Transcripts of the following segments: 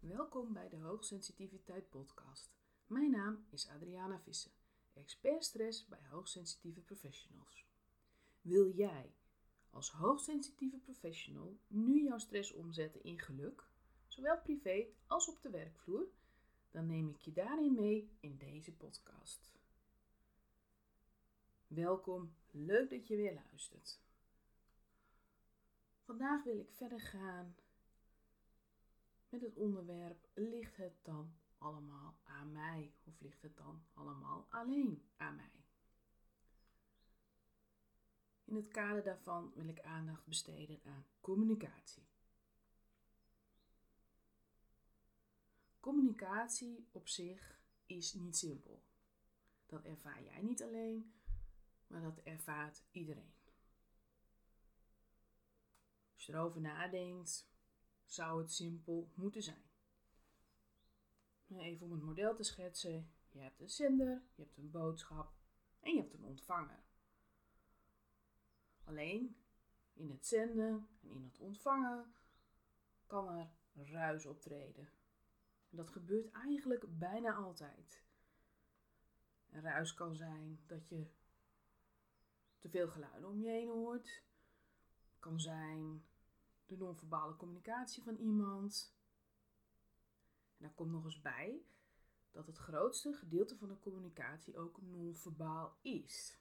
Welkom bij de Hoogsensitiviteit Podcast. Mijn naam is Adriana Visser, expert stress bij hoogsensitieve professionals. Wil jij als hoogsensitieve professional nu jouw stress omzetten in geluk, zowel privé als op de werkvloer? Dan neem ik je daarin mee in deze podcast. Welkom, leuk dat je weer luistert. Vandaag wil ik verder gaan met het onderwerp: ligt het dan allemaal aan mij? Of ligt het dan allemaal alleen aan mij? In het kader daarvan wil ik aandacht besteden aan communicatie. Communicatie op zich is niet simpel. Dat ervaar jij niet alleen, maar dat ervaart iedereen. Als je erover nadenkt, zou het simpel moeten zijn. Even om het model te schetsen. Je hebt een zender, je hebt een boodschap en je hebt een ontvanger. Alleen in het zenden en in het ontvangen kan er ruis optreden. En dat gebeurt eigenlijk bijna altijd. Ruis kan zijn dat je te veel geluiden om je heen hoort. Kan zijn de non-verbale communicatie van iemand. En daar komt nog eens bij dat het grootste gedeelte van de communicatie ook non-verbaal is.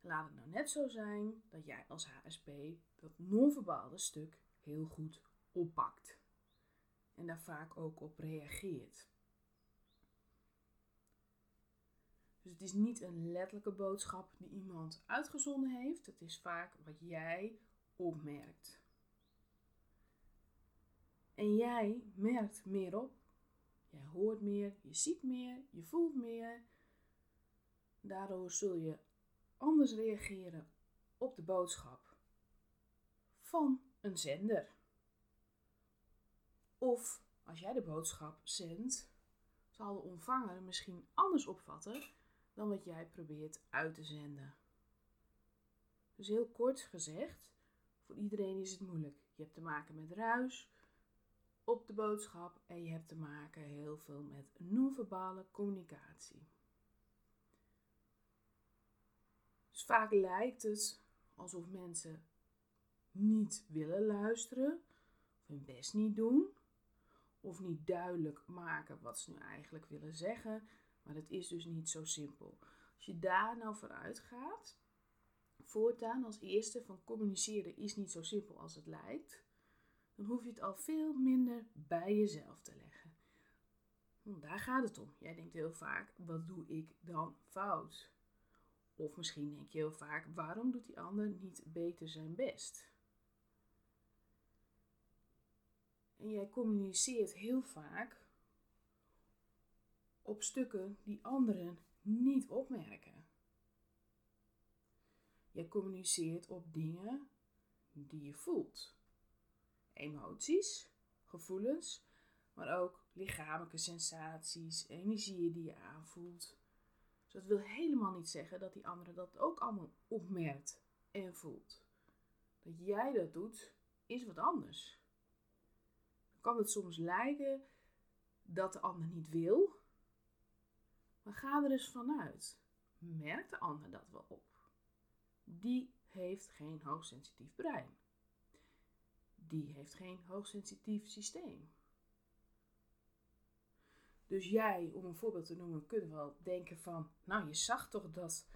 Laat het nou net zo zijn dat jij als HSP dat non-verbale stuk heel goed oppakt. En daar vaak ook op reageert. Dus het is niet een letterlijke boodschap die iemand uitgezonden heeft. Het is vaak wat jij opmerkt. En jij merkt meer op. Jij hoort meer, je ziet meer, je voelt meer. Daardoor zul je anders reageren op de boodschap van een zender. Of als jij de boodschap zendt, zal de ontvanger misschien anders opvatten dan wat jij probeert uit te zenden. Dus heel kort gezegd, voor iedereen is het moeilijk. Je hebt te maken met ruis op de boodschap en je hebt te maken heel veel met non-verbale communicatie. Dus vaak lijkt het alsof mensen niet willen luisteren, of hun best niet doen, of niet duidelijk maken wat ze nu eigenlijk willen zeggen. Maar het is dus niet zo simpel. Als je daar nou vooruit gaat, voortaan als eerste van communiceren is niet zo simpel als het lijkt, dan hoef je het al veel minder bij jezelf te leggen. Want daar gaat het om. Jij denkt heel vaak, wat doe ik dan fout? Of misschien denk je heel vaak, waarom doet die ander niet beter zijn best? En jij communiceert heel vaak op stukken die anderen niet opmerken. Je communiceert op dingen die je voelt. Emoties, gevoelens, maar ook lichamelijke sensaties, energieën die je aanvoelt. Dus dat wil helemaal niet zeggen dat die andere dat ook allemaal opmerkt en voelt. Dat jij dat doet, is wat anders. Dan kan het soms lijken dat de ander niet wil, maar ga er eens vanuit. Merkt de ander dat wel op? Die heeft geen hoogsensitief brein. Die heeft geen hoogsensitief systeem. Dus jij, om een voorbeeld te noemen, kunt wel denken van, nou je zag toch dat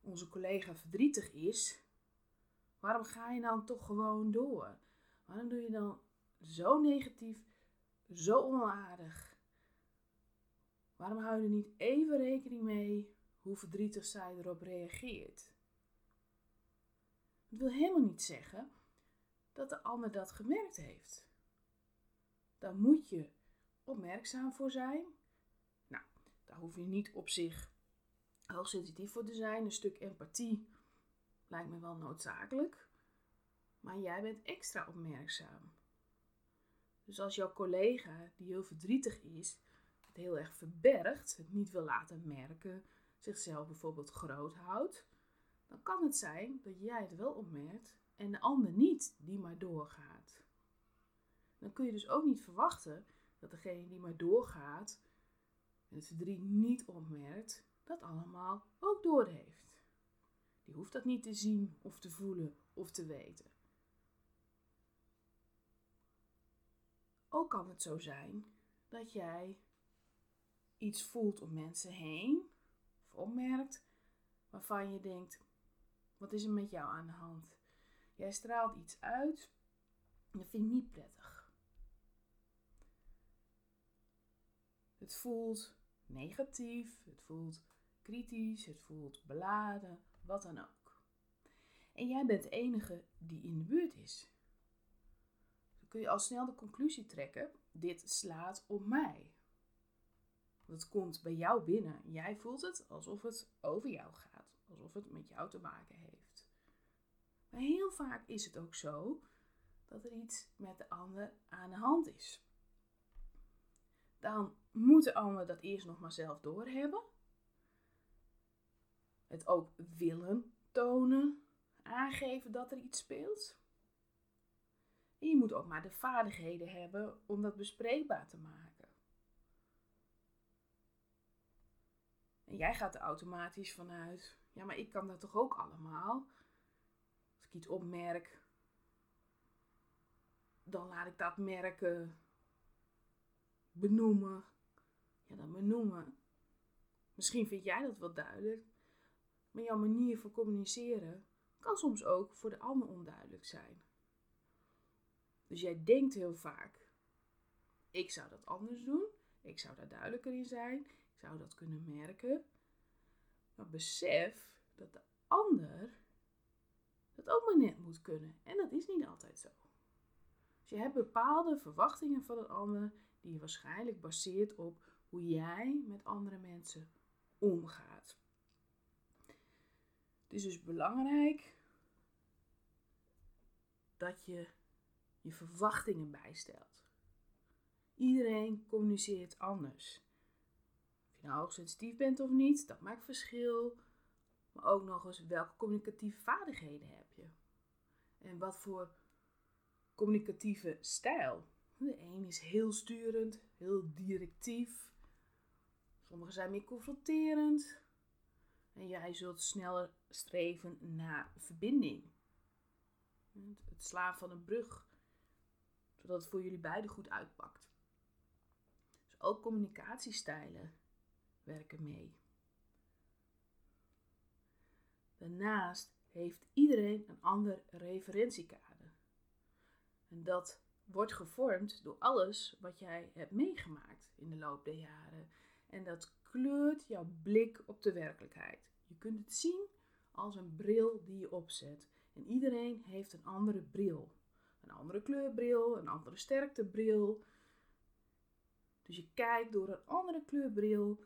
onze collega verdrietig is. Waarom ga je dan toch gewoon door? Waarom doe je dan zo negatief, zo onaardig? Waarom hou je er niet even rekening mee hoe verdrietig zij erop reageert? Het wil helemaal niet zeggen dat de ander dat gemerkt heeft. Daar moet je opmerkzaam voor zijn. Nou, daar hoef je niet op zich hoogsensitief voor te zijn. Een stuk empathie lijkt me wel noodzakelijk. Maar jij bent extra opmerkzaam. Dus als jouw collega, die heel verdrietig is, het heel erg verbergt, het niet wil laten merken, zichzelf bijvoorbeeld groot houdt, dan kan het zijn dat jij het wel opmerkt en de ander niet, die maar doorgaat. Dan kun je dus ook niet verwachten dat degene die maar doorgaat en het verdriet niet opmerkt, dat allemaal ook doorheeft. Die hoeft dat niet te zien of te voelen of te weten. Ook kan het zo zijn dat jij iets voelt om mensen heen of opmerkt waarvan je denkt: wat is er met jou aan de hand? Jij straalt iets uit dat vind ik niet prettig. Het voelt negatief, het voelt kritisch, het voelt beladen, wat dan ook. En jij bent de enige die in de buurt is. Dan kun je al snel de conclusie trekken: dit slaat op mij. Het komt bij jou binnen. Jij voelt het alsof het over jou gaat, alsof het met jou te maken heeft. Maar heel vaak is het ook zo dat er iets met de ander aan de hand is. Dan moet de ander dat eerst nog maar zelf doorhebben. Het ook willen tonen, aangeven dat er iets speelt. En je moet ook maar de vaardigheden hebben om dat bespreekbaar te maken. En jij gaat er automatisch vanuit, ja, maar ik kan dat toch ook allemaal? Als ik iets opmerk, dan laat ik dat merken, benoemen. Ja, dan benoemen. Misschien vind jij dat wel duidelijk, maar jouw manier van communiceren kan soms ook voor de ander onduidelijk zijn. Dus jij denkt heel vaak: ik zou dat anders doen, ik zou daar duidelijker in zijn, ik zou dat kunnen merken. Maar besef dat de ander dat ook maar net moet kunnen. En dat is niet altijd zo. Dus je hebt bepaalde verwachtingen van een ander die je waarschijnlijk baseert op hoe jij met andere mensen omgaat. Het is dus belangrijk dat je je verwachtingen bijstelt. Iedereen communiceert anders. Je nou hoogsensitief bent of niet, dat maakt verschil. Maar ook nog eens welke communicatieve vaardigheden heb je? En wat voor communicatieve stijl? De een is heel sturend, heel directief. Sommigen zijn meer confronterend. En jij zult sneller streven naar verbinding. Het slaan van een brug, zodat het voor jullie beiden goed uitpakt. Dus ook communicatiestijlen werken mee. Daarnaast heeft iedereen een ander referentiekader. En dat wordt gevormd door alles wat jij hebt meegemaakt in de loop der jaren. En dat kleurt jouw blik op de werkelijkheid. Je kunt het zien als een bril die je opzet. En iedereen heeft een andere bril. Een andere kleurbril, een andere sterktebril. Dus je kijkt door een andere kleurbril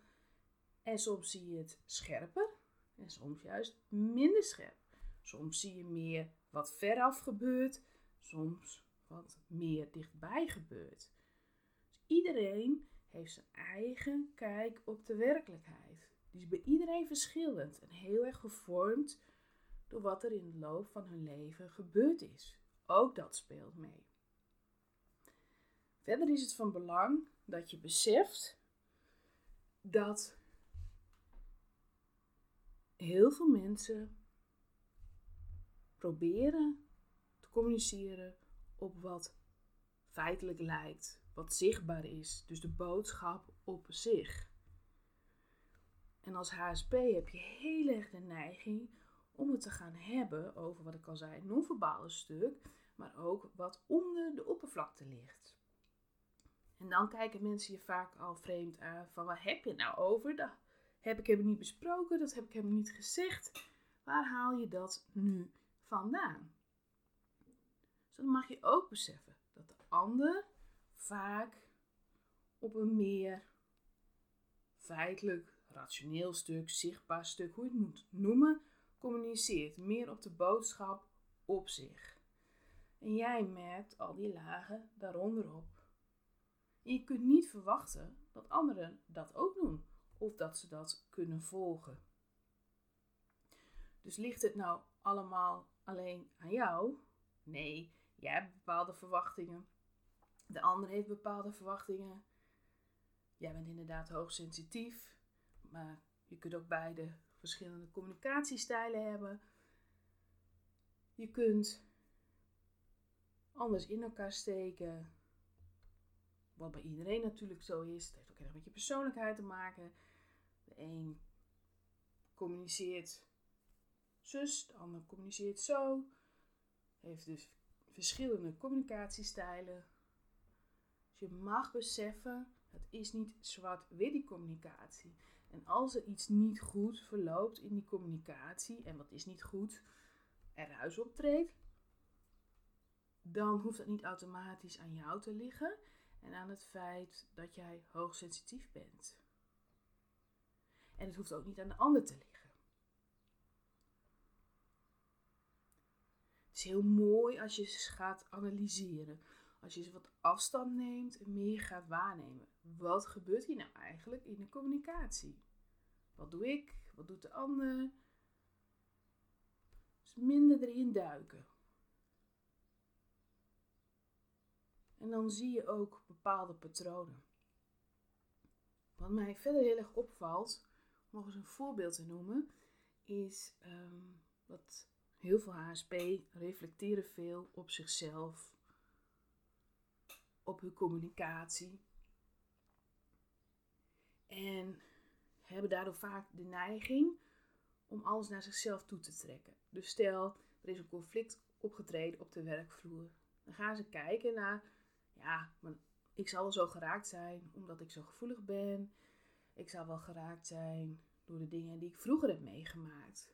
en soms zie je het scherper en soms juist minder scherp. Soms zie je meer wat veraf gebeurt, soms wat meer dichtbij gebeurt. Dus iedereen heeft zijn eigen kijk op de werkelijkheid. Die is bij iedereen verschillend en heel erg gevormd door wat er in de loop van hun leven gebeurd is. Ook dat speelt mee. Verder is het van belang dat je beseft dat heel veel mensen proberen te communiceren op wat feitelijk lijkt, wat zichtbaar is, dus de boodschap op zich. En als HSP heb je heel erg de neiging om het te gaan hebben over wat ik al zei, non-verbale stuk, maar ook wat onder de oppervlakte ligt. En dan kijken mensen je vaak al vreemd aan van waar heb je het nou over? Dat heb ik helemaal niet besproken, dat heb ik helemaal niet gezegd. Waar haal je dat nu vandaan? Dus dan mag je ook beseffen dat de ander vaak op een meer feitelijk, rationeel stuk, zichtbaar stuk, hoe je het moet noemen, communiceert. Meer op de boodschap op zich. En jij merkt al die lagen daaronder op. En je kunt niet verwachten dat anderen dat ook doen of dat ze dat kunnen volgen. Dus ligt het nou allemaal alleen aan jou? Nee, jij hebt bepaalde verwachtingen. De ander heeft bepaalde verwachtingen. Jij bent inderdaad hoogsensitief, maar je kunt ook beide verschillende communicatiestijlen hebben. Je kunt anders in elkaar steken. Wat bij iedereen natuurlijk zo is. Het heeft ook erg met je persoonlijkheid te maken. De een communiceert zus, de ander communiceert zo. Heeft dus verschillende communicatiestijlen. Dus je mag beseffen, het is niet zwart-wit die communicatie. En als er iets niet goed verloopt in die communicatie, en wat is niet goed, eruit optreedt, dan hoeft dat niet automatisch aan jou te liggen en aan het feit dat jij hoogsensitief bent. En het hoeft ook niet aan de ander te liggen. Het is heel mooi als je eens gaat analyseren. Als je eens wat afstand neemt en meer gaat waarnemen. Wat gebeurt hier nou eigenlijk in de communicatie? Wat doe ik? Wat doet de ander? Dus minder erin duiken. En dan zie je ook bepaalde patronen. Wat mij verder heel erg opvalt, om nog eens een voorbeeld te noemen, is um, dat heel veel HSP reflecteren veel op zichzelf, op hun communicatie. En hebben daardoor vaak de neiging om alles naar zichzelf toe te trekken. Dus stel, er is een conflict opgetreden op de werkvloer. Dan gaan ze kijken naar, ja, ik zal wel zo geraakt zijn omdat ik zo gevoelig ben. Ik zal wel geraakt zijn door de dingen die ik vroeger heb meegemaakt.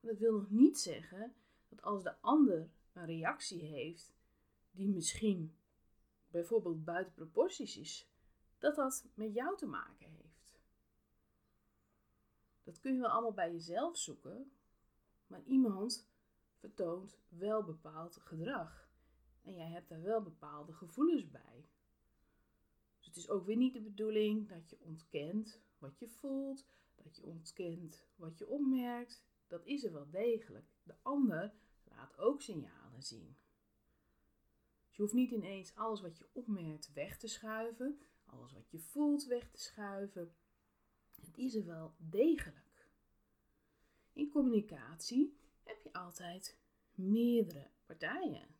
Maar dat wil nog niet zeggen dat als de ander een reactie heeft die misschien bijvoorbeeld buiten proporties is, dat dat met jou te maken heeft. Dat kun je wel allemaal bij jezelf zoeken, maar iemand vertoont wel bepaald gedrag. En jij hebt daar wel bepaalde gevoelens bij. Dus het is ook weer niet de bedoeling dat je ontkent wat je voelt, dat je ontkent wat je opmerkt. Dat is er wel degelijk. De ander laat ook signalen zien. Dus je hoeft niet ineens alles wat je opmerkt weg te schuiven, alles wat je voelt weg te schuiven. Het is er wel degelijk. In communicatie heb je altijd meerdere partijen.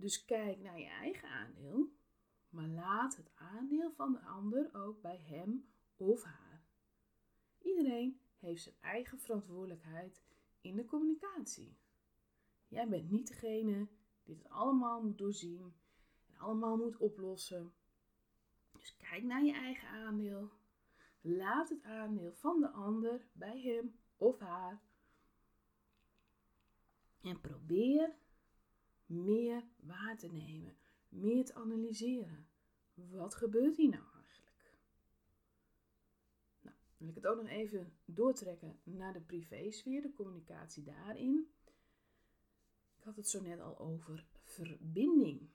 Dus kijk naar je eigen aandeel, maar laat het aandeel van de ander ook bij hem of haar. Iedereen heeft zijn eigen verantwoordelijkheid in de communicatie. Jij bent niet degene die het allemaal moet doorzien en allemaal moet oplossen. Dus kijk naar je eigen aandeel. Laat het aandeel van de ander bij hem of haar. En probeer meer waar te nemen, meer te analyseren. Wat gebeurt hier nou eigenlijk? Nou, wil ik het ook nog even doortrekken naar de privésfeer, de communicatie daarin. Ik had het zo net al over verbinding.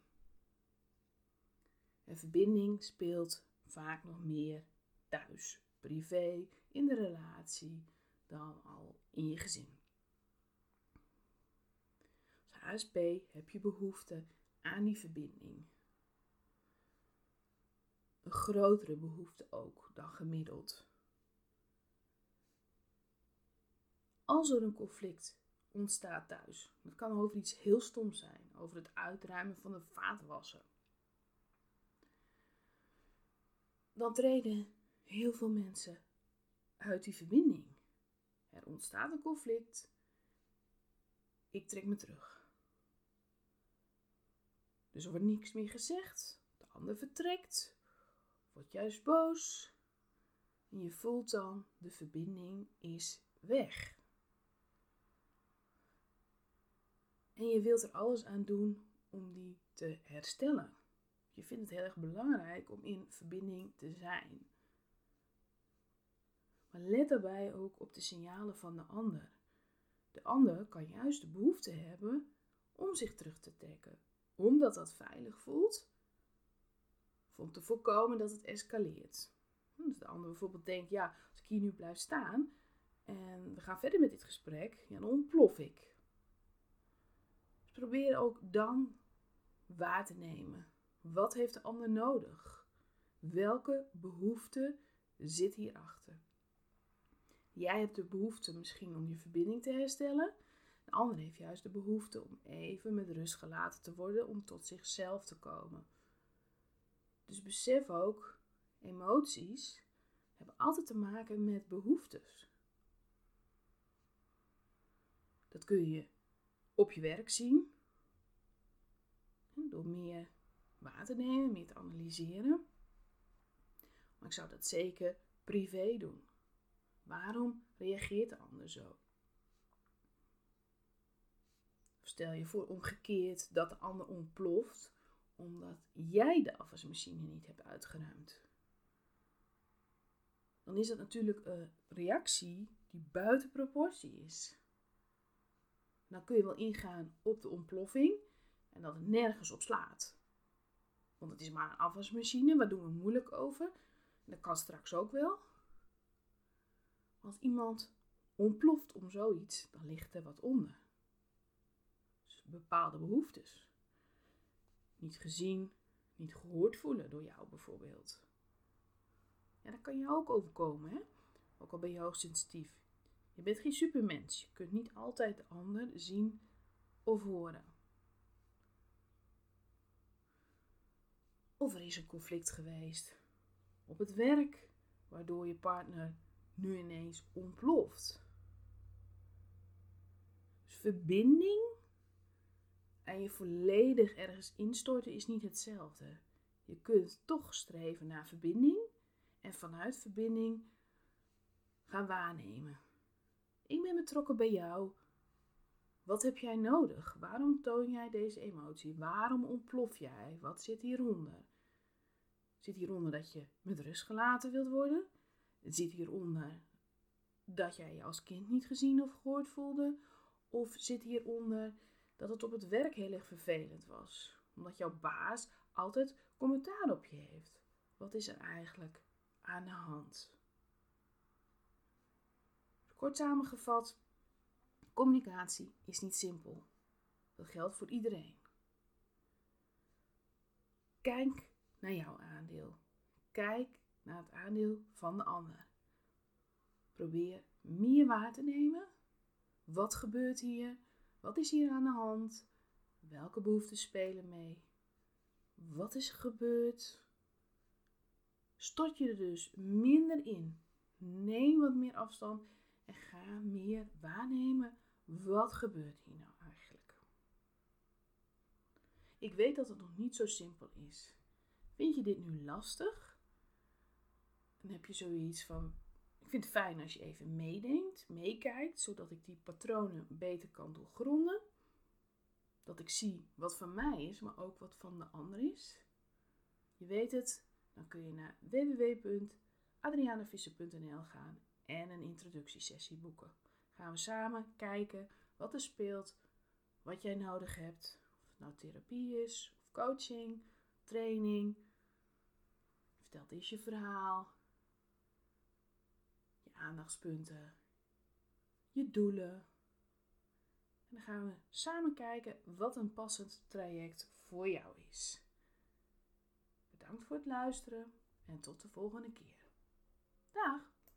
En verbinding speelt vaak nog meer thuis, privé, in de relatie, dan al in je gezin. HSP heb je behoefte aan die verbinding. Een grotere behoefte ook dan gemiddeld. Als er een conflict ontstaat thuis, dat kan over iets heel stoms zijn, over het uitruimen van de vaatwasser. Dan treden heel veel mensen uit die verbinding. Er ontstaat een conflict. Ik trek me terug. Dus er wordt niks meer gezegd. De ander vertrekt, wordt juist boos. En je voelt dan, de verbinding is weg. En je wilt er alles aan doen om die te herstellen. Je vindt het heel erg belangrijk om in verbinding te zijn. Maar let daarbij ook op de signalen van de ander. De ander kan juist de behoefte hebben om zich terug te trekken, omdat dat veilig voelt, om te voorkomen dat het escaleert. Dus de ander bijvoorbeeld denkt, ja, als ik hier nu blijf staan en we gaan verder met dit gesprek, dan ontplof ik. Dus probeer ook dan waar te nemen. Wat heeft de ander nodig? Welke behoefte zit hierachter? Jij hebt de behoefte misschien om je verbinding te herstellen. De ander heeft juist de behoefte om even met rust gelaten te worden, om tot zichzelf te komen. Dus besef ook, emoties hebben altijd te maken met behoeftes. Dat kun je op je werk zien, door meer waar te nemen, meer te analyseren. Maar ik zou dat zeker privé doen. Waarom reageert de ander zo? Stel je voor omgekeerd dat de ander ontploft omdat jij de afwasmachine niet hebt uitgeruimd. Dan is dat natuurlijk een reactie die buiten proportie is. Dan kun je wel ingaan op de ontploffing en dat het nergens op slaat. Want het is maar een afwasmachine, waar doen we moeilijk over? dat kan straks ook wel. Als iemand ontploft om zoiets, dan ligt er wat onder. Bepaalde behoeftes. Niet gezien, niet gehoord voelen door jou bijvoorbeeld. Ja, dat kan je ook overkomen, hè? Ook al ben je hoogsensitief. Je bent geen supermens. Je kunt niet altijd de ander zien of horen. Of er is een conflict geweest op het werk, waardoor je partner nu ineens ontploft. Dus verbinding en je volledig ergens instorten is niet hetzelfde. Je kunt toch streven naar verbinding en vanuit verbinding gaan waarnemen. Ik ben betrokken bij jou. Wat heb jij nodig? Waarom toon jij deze emotie? Waarom ontplof jij? Wat zit hieronder? Zit hieronder dat je met rust gelaten wilt worden? Zit hieronder dat jij je als kind niet gezien of gehoord voelde? Of zit hieronder dat het op het werk heel erg vervelend was? Omdat jouw baas altijd commentaar op je heeft. Wat is er eigenlijk aan de hand? Kort samengevat, communicatie is niet simpel. Dat geldt voor iedereen. Kijk naar jouw aandeel. Kijk naar het aandeel van de ander. Probeer meer waar te nemen. Wat gebeurt hier? Wat is hier aan de hand? Welke behoeften spelen mee? Wat is er gebeurd? Stort je er dus minder in. Neem wat meer afstand en ga meer waarnemen. Wat gebeurt hier nou eigenlijk? Ik weet dat het nog niet zo simpel is. Vind je dit nu lastig? Dan heb je zoiets van: vind het fijn als je even meedenkt, meekijkt, zodat ik die patronen beter kan doorgronden. Dat ik zie wat van mij is, maar ook wat van de ander is. Je weet het, dan kun je naar www.adrianavisser.nl gaan en een introductiesessie boeken. Gaan we samen kijken wat er speelt, wat jij nodig hebt. Of het nou therapie is, of coaching, training. Vertel eens je verhaal, aandachtspunten, je doelen. En dan gaan we samen kijken wat een passend traject voor jou is. Bedankt voor het luisteren en tot de volgende keer. Dag!